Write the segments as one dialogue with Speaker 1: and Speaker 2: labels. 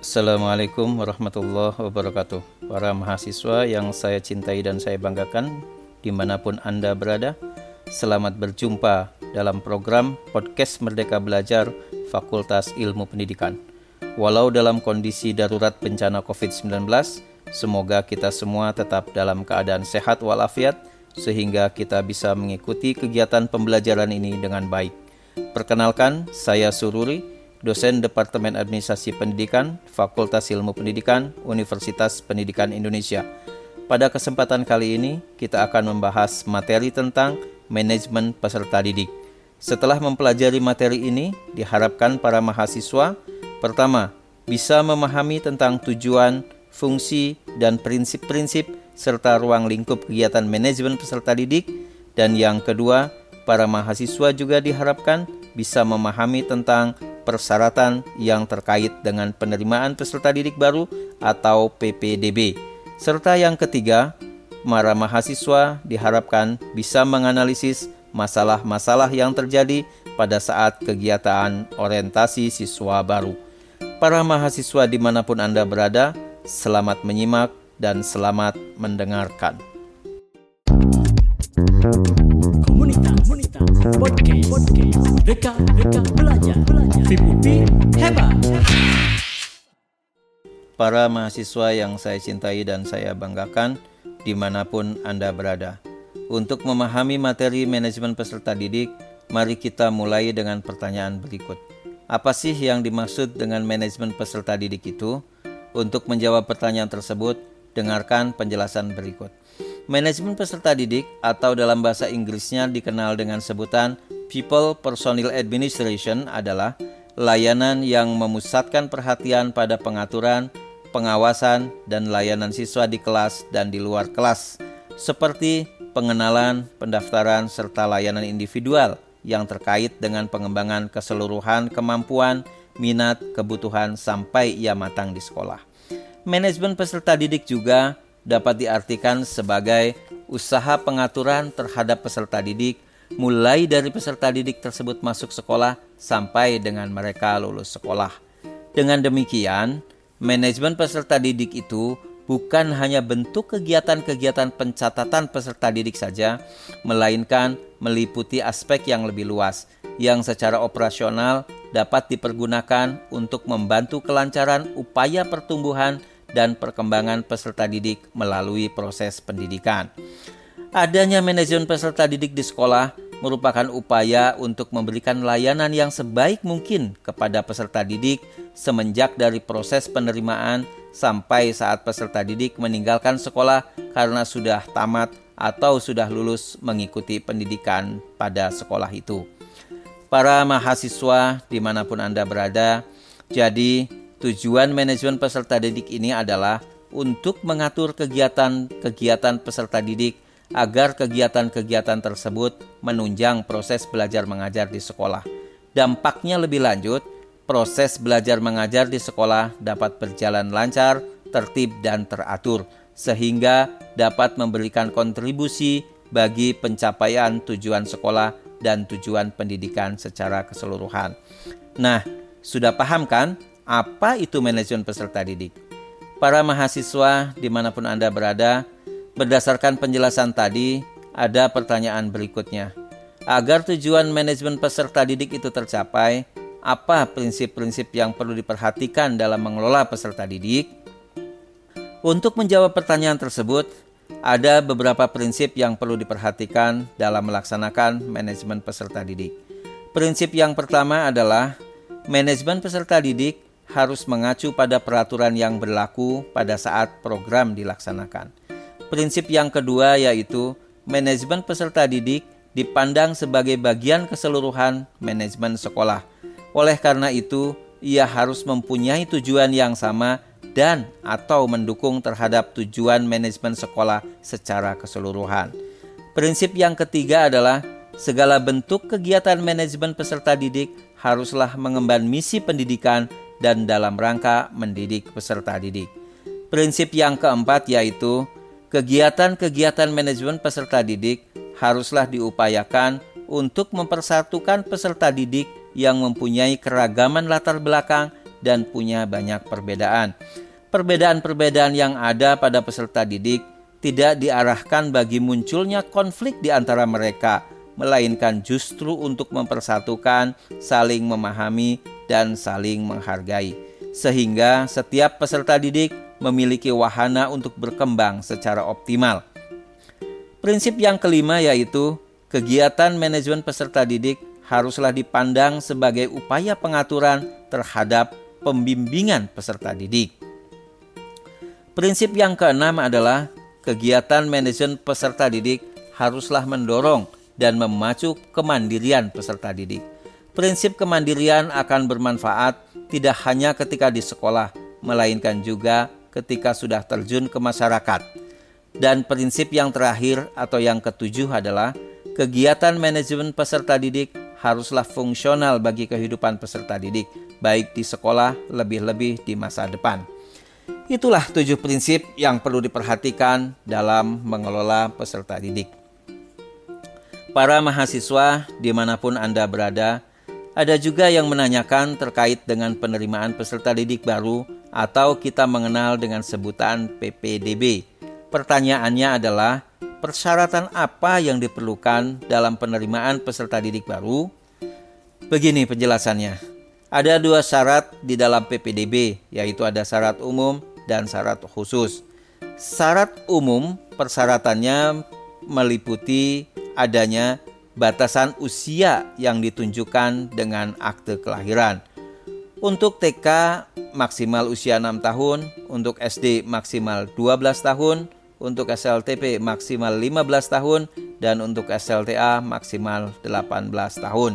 Speaker 1: Assalamualaikum warahmatullahi wabarakatuh. Para mahasiswa yang saya cintai dan saya banggakan Di mana pun Anda berada Selamat berjumpa dalam program Podcast Merdeka Belajar Fakultas Ilmu Pendidikan. Walau dalam kondisi darurat bencana COVID-19 Semoga kita semua tetap dalam keadaan sehat walafiat Sehingga kita bisa mengikuti kegiatan pembelajaran ini dengan baik Perkenalkan, saya Sururi dosen Departemen Administrasi Pendidikan, Fakultas Ilmu Pendidikan, Universitas Pendidikan Indonesia. Pada kesempatan kali ini, kita akan membahas materi tentang manajemen peserta didik. Setelah mempelajari materi ini, diharapkan para mahasiswa pertama bisa memahami tentang tujuan, fungsi, dan prinsip-prinsip serta ruang lingkup kegiatan manajemen peserta didik, dan yang kedua, para mahasiswa juga diharapkan bisa memahami tentang persyaratan yang terkait dengan penerimaan peserta didik baru atau PPDB. Serta yang ketiga, para mahasiswa diharapkan bisa menganalisis masalah-masalah yang terjadi pada saat kegiatan orientasi siswa baru. Para mahasiswa di mana pun Anda berada, selamat menyimak dan selamat mendengarkan.
Speaker 2: Komunitas, komunitas, podcast, podcast, Deka, Deka belajar, belajar, Vipupi hebat.
Speaker 1: Para mahasiswa yang saya cintai dan saya banggakan, di mana pun Anda berada. Untuk memahami materi manajemen peserta didik, mari kita mulai dengan pertanyaan berikut. Apa sih yang dimaksud dengan manajemen peserta didik itu? Untuk menjawab pertanyaan tersebut, dengarkan penjelasan berikut. Manajemen peserta didik atau dalam bahasa Inggrisnya dikenal dengan sebutan People Personnel Administration adalah layanan yang memusatkan perhatian pada pengaturan, pengawasan, dan layanan siswa di kelas dan di luar kelas, seperti pengenalan, pendaftaran, serta layanan individual yang terkait dengan pengembangan keseluruhan kemampuan, minat, kebutuhan sampai ia matang di sekolah. Manajemen peserta didik juga dapat diartikan sebagai usaha pengaturan terhadap peserta didik mulai dari peserta didik tersebut masuk sekolah sampai dengan mereka lulus sekolah. Dengan demikian, manajemen peserta didik itu bukan hanya bentuk kegiatan-kegiatan pencatatan peserta didik saja, melainkan meliputi aspek yang lebih luas yang secara operasional dapat dipergunakan untuk membantu kelancaran upaya pertumbuhan dan perkembangan peserta didik melalui proses pendidikan. Adanya manajemen peserta didik di sekolah merupakan upaya untuk memberikan layanan yang sebaik mungkin kepada peserta didik semenjak dari proses penerimaan sampai saat peserta didik meninggalkan sekolah karena sudah tamat atau sudah lulus mengikuti pendidikan pada sekolah itu. Para mahasiswa di mana pun Anda berada, jadi Tujuan manajemen peserta didik ini adalah untuk mengatur kegiatan-kegiatan peserta didik agar kegiatan-kegiatan tersebut menunjang proses belajar mengajar di sekolah. Dampaknya lebih lanjut, proses belajar mengajar di sekolah dapat berjalan lancar, tertib, dan teratur, sehingga dapat memberikan kontribusi bagi pencapaian tujuan sekolah dan tujuan pendidikan secara keseluruhan. Nah, sudah paham kan apa itu manajemen peserta didik? Para mahasiswa di mana pun Anda berada, berdasarkan penjelasan tadi, ada pertanyaan berikutnya. Agar tujuan manajemen peserta didik itu tercapai, apa prinsip-prinsip yang perlu diperhatikan dalam mengelola peserta didik? Untuk menjawab pertanyaan tersebut, ada beberapa prinsip yang perlu diperhatikan dalam melaksanakan manajemen peserta didik. Prinsip yang pertama adalah manajemen peserta didik harus mengacu pada peraturan yang berlaku pada saat program dilaksanakan. Prinsip yang kedua yaitu manajemen peserta didik dipandang sebagai bagian keseluruhan manajemen sekolah. Oleh karena itu, ia harus mempunyai tujuan yang sama dan atau mendukung terhadap tujuan manajemen sekolah secara keseluruhan. Prinsip yang ketiga adalah segala bentuk kegiatan manajemen peserta didik haruslah mengemban misi pendidikan dan dalam rangka mendidik peserta didik. Prinsip yang keempat yaitu kegiatan-kegiatan manajemen peserta didik haruslah diupayakan untuk mempersatukan peserta didik yang mempunyai keragaman latar belakang dan punya banyak perbedaan. Perbedaan-perbedaan yang ada pada peserta didik tidak diarahkan bagi munculnya konflik di antara mereka, melainkan justru untuk mempersatukan, saling memahami, dan saling menghargai, sehingga setiap peserta didik memiliki wahana untuk berkembang secara optimal. Prinsip yang kelima yaitu kegiatan manajemen peserta didik haruslah dipandang sebagai upaya pengaturan terhadap pembimbingan peserta didik. Prinsip yang keenam adalah kegiatan manajemen peserta didik haruslah mendorong dan memacu kemandirian peserta didik. Prinsip kemandirian akan bermanfaat tidak hanya ketika di sekolah, melainkan juga ketika sudah terjun ke masyarakat. Dan prinsip yang terakhir atau yang ketujuh adalah kegiatan manajemen peserta didik haruslah fungsional bagi kehidupan peserta didik, baik di sekolah lebih-lebih di masa depan. Itulah tujuh prinsip yang perlu diperhatikan dalam mengelola peserta didik. Para mahasiswa di mana pun Anda berada, ada juga yang menanyakan terkait dengan penerimaan peserta didik baru atau kita mengenal dengan sebutan PPDB. Pertanyaannya adalah, persyaratan apa yang diperlukan dalam penerimaan peserta didik baru? Begini penjelasannya. Ada dua syarat di dalam PPDB, yaitu ada syarat umum dan syarat khusus. Syarat umum persyaratannya meliputi adanya batasan usia yang ditunjukkan dengan akte kelahiran. Untuk TK maksimal usia 6 tahun, untuk SD maksimal 12 tahun, untuk SLTP maksimal 15 tahun, dan untuk SLTA maksimal 18 tahun.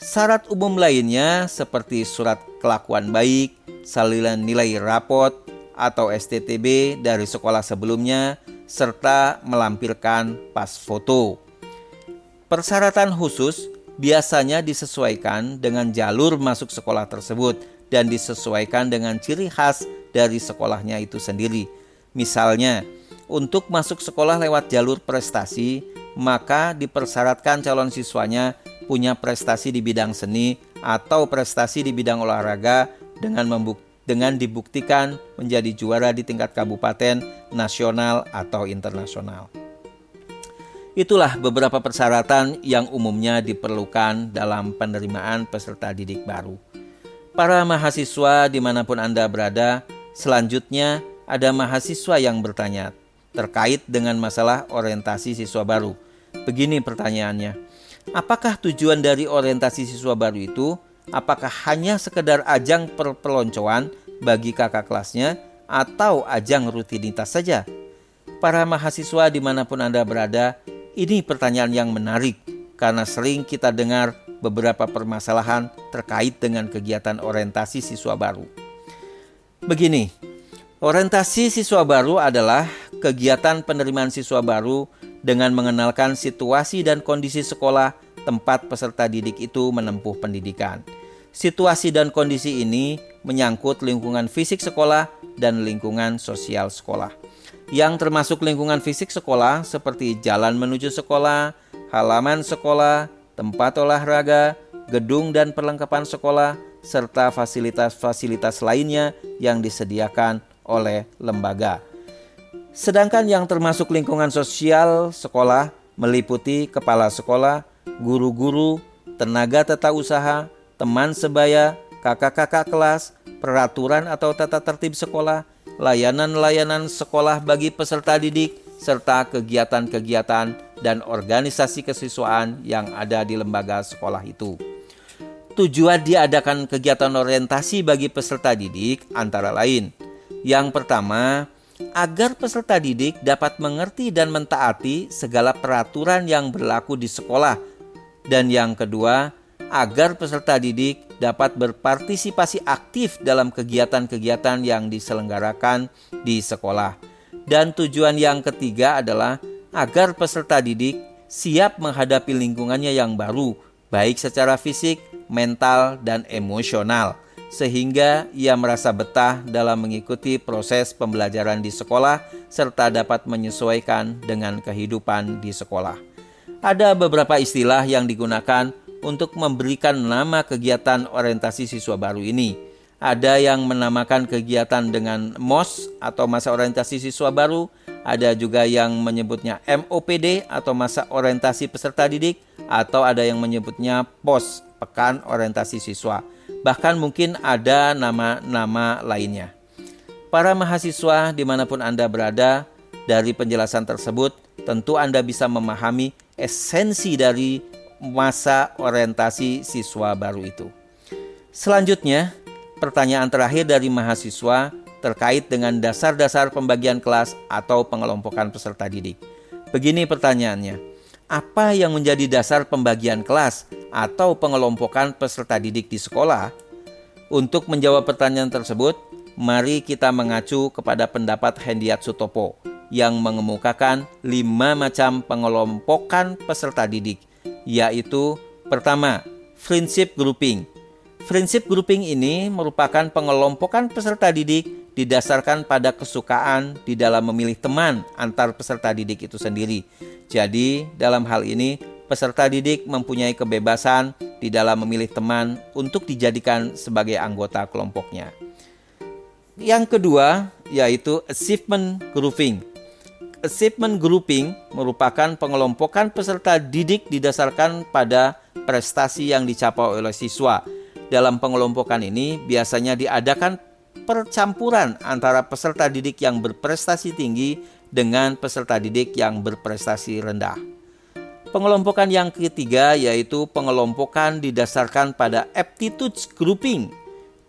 Speaker 1: Syarat umum lainnya seperti surat kelakuan baik, salinan nilai rapot, atau STTB dari sekolah sebelumnya, serta melampirkan pas foto. Persyaratan khusus biasanya disesuaikan dengan jalur masuk sekolah tersebut dan disesuaikan dengan ciri khas dari sekolahnya itu sendiri. Misalnya, untuk masuk sekolah lewat jalur prestasi, maka dipersyaratkan calon siswanya punya prestasi di bidang seni atau prestasi di bidang olahraga dengan dengan dibuktikan menjadi juara di tingkat kabupaten, nasional, atau internasional. Itulah beberapa persyaratan yang umumnya diperlukan dalam penerimaan peserta didik baru. Para mahasiswa di mana pun Anda berada, selanjutnya ada mahasiswa yang bertanya terkait dengan masalah orientasi siswa baru. Begini pertanyaannya, apakah tujuan dari orientasi siswa baru itu? Apakah hanya sekedar ajang perpeloncoan bagi kakak kelasnya atau ajang rutinitas saja? Para mahasiswa di mana pun Anda berada, ini pertanyaan yang menarik karena sering kita dengar beberapa permasalahan terkait dengan kegiatan orientasi siswa baru. Begini, orientasi siswa baru adalah kegiatan penerimaan siswa baru dengan mengenalkan situasi dan kondisi sekolah tempat peserta didik itu menempuh pendidikan. Situasi dan kondisi ini menyangkut lingkungan fisik sekolah dan lingkungan sosial sekolah yang termasuk lingkungan fisik sekolah seperti jalan menuju sekolah, halaman sekolah, tempat olahraga, gedung dan perlengkapan sekolah, serta fasilitas-fasilitas lainnya yang disediakan oleh lembaga. Sedangkan yang termasuk lingkungan sosial sekolah meliputi kepala sekolah, guru-guru, tenaga tata usaha, teman sebaya, kakak-kakak kelas, peraturan atau tata tertib sekolah, layanan-layanan sekolah bagi peserta didik, serta kegiatan-kegiatan dan organisasi kesiswaan yang ada di lembaga sekolah itu. Tujuan diadakan kegiatan orientasi bagi peserta didik antara lain: yang pertama, agar peserta didik dapat mengerti dan mentaati segala peraturan yang berlaku di sekolah, dan yang kedua, agar peserta didik dapat berpartisipasi aktif dalam kegiatan-kegiatan yang diselenggarakan di sekolah. Dan tujuan yang ketiga adalah agar peserta didik siap menghadapi lingkungannya yang baru, baik secara fisik, mental, dan emosional. Sehingga ia merasa betah dalam mengikuti proses pembelajaran di sekolah serta dapat menyesuaikan dengan kehidupan di sekolah. Ada beberapa istilah yang digunakan untuk memberikan nama kegiatan orientasi siswa baru ini. Ada yang menamakan kegiatan dengan MOS atau masa orientasi siswa baru, ada juga yang menyebutnya MOPD atau masa orientasi peserta didik, atau ada yang menyebutnya POS, pekan orientasi siswa bahkan mungkin ada nama-nama lainnya. Para mahasiswa di mana pun Anda berada, dari penjelasan tersebut tentu Anda bisa memahami esensi dari masa orientasi siswa baru itu. Selanjutnya, pertanyaan terakhir dari mahasiswa terkait dengan dasar-dasar pembagian kelas atau pengelompokan peserta didik. Begini pertanyaannya, apa yang menjadi dasar pembagian kelas atau pengelompokan peserta didik di sekolah? Untuk menjawab pertanyaan tersebut, mari kita mengacu kepada pendapat Hendiat Sutopo yang mengemukakan lima macam pengelompokan peserta didik, yaitu pertama, prinsip grouping. Prinsip grouping ini merupakan pengelompokan peserta didik didasarkan pada kesukaan di dalam memilih teman antar peserta didik itu sendiri. Jadi, dalam hal ini peserta didik mempunyai kebebasan di dalam memilih teman untuk dijadikan sebagai anggota kelompoknya. Yang kedua yaitu achievement grouping. Achievement grouping merupakan pengelompokan peserta didik didasarkan pada prestasi yang dicapai oleh siswa. Dalam pengelompokan ini biasanya diadakan percampuran antara peserta didik yang berprestasi tinggi dengan peserta didik yang berprestasi rendah. Pengelompokan yang ketiga yaitu pengelompokan didasarkan pada aptitude grouping,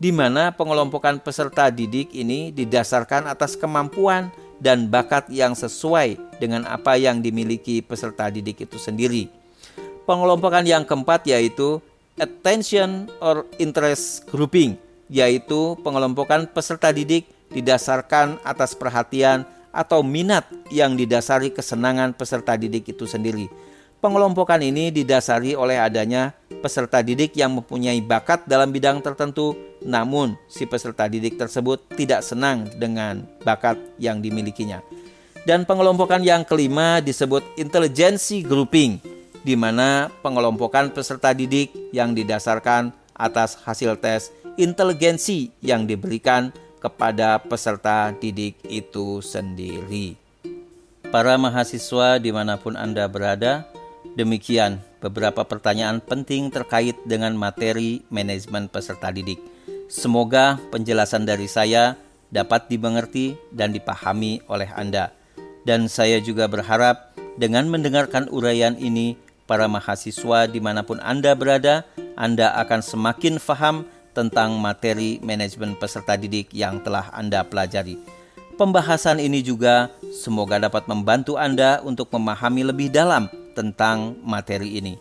Speaker 1: di mana pengelompokan peserta didik ini didasarkan atas kemampuan dan bakat yang sesuai dengan apa yang dimiliki peserta didik itu sendiri. Pengelompokan yang keempat yaitu attention or interest grouping, yaitu pengelompokan peserta didik didasarkan atas perhatian atau minat yang didasari kesenangan peserta didik itu sendiri. Pengelompokan ini didasari oleh adanya peserta didik yang mempunyai bakat dalam bidang tertentu, namun si peserta didik tersebut tidak senang dengan bakat yang dimilikinya. Dan pengelompokan yang kelima disebut intelligency grouping, di mana pengelompokan peserta didik yang didasarkan atas hasil tes inteligensi yang diberikan kepada peserta didik itu sendiri. Para mahasiswa di mana pun Anda berada, Demikian beberapa pertanyaan penting terkait dengan materi manajemen peserta didik. Semoga penjelasan dari saya dapat dimengerti dan dipahami oleh Anda. Dan saya juga berharap dengan mendengarkan uraian ini, para mahasiswa di mana pun Anda berada, Anda akan semakin faham tentang materi manajemen peserta didik yang telah Anda pelajari. Pembahasan ini juga semoga dapat membantu Anda untuk memahami lebih dalam tentang materi ini.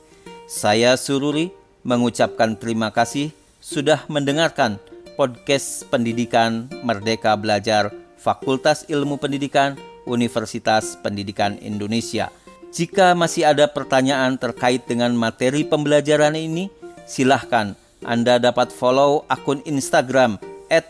Speaker 1: Saya Sururi mengucapkan terima kasih sudah mendengarkan podcast pendidikan Merdeka Belajar Fakultas Ilmu Pendidikan Universitas Pendidikan Indonesia. Jika masih ada pertanyaan terkait dengan materi pembelajaran ini, silahkan Anda dapat follow akun Instagram at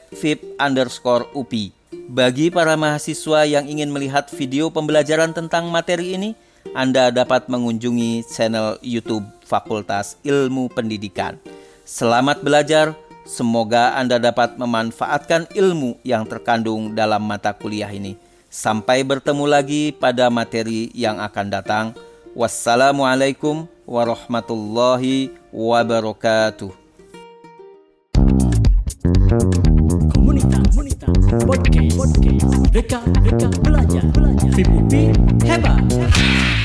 Speaker 1: upi. Bagi para mahasiswa yang ingin melihat video pembelajaran tentang materi ini, anda dapat mengunjungi channel YouTube Fakultas Ilmu Pendidikan. Selamat belajar, semoga Anda dapat memanfaatkan ilmu yang terkandung dalam mata kuliah ini. Sampai bertemu lagi pada materi yang akan datang. Wassalamualaikum warahmatullahi wabarakatuh.
Speaker 2: Podcast, podcast, Deka, deka, belajar, belajar. Hebat.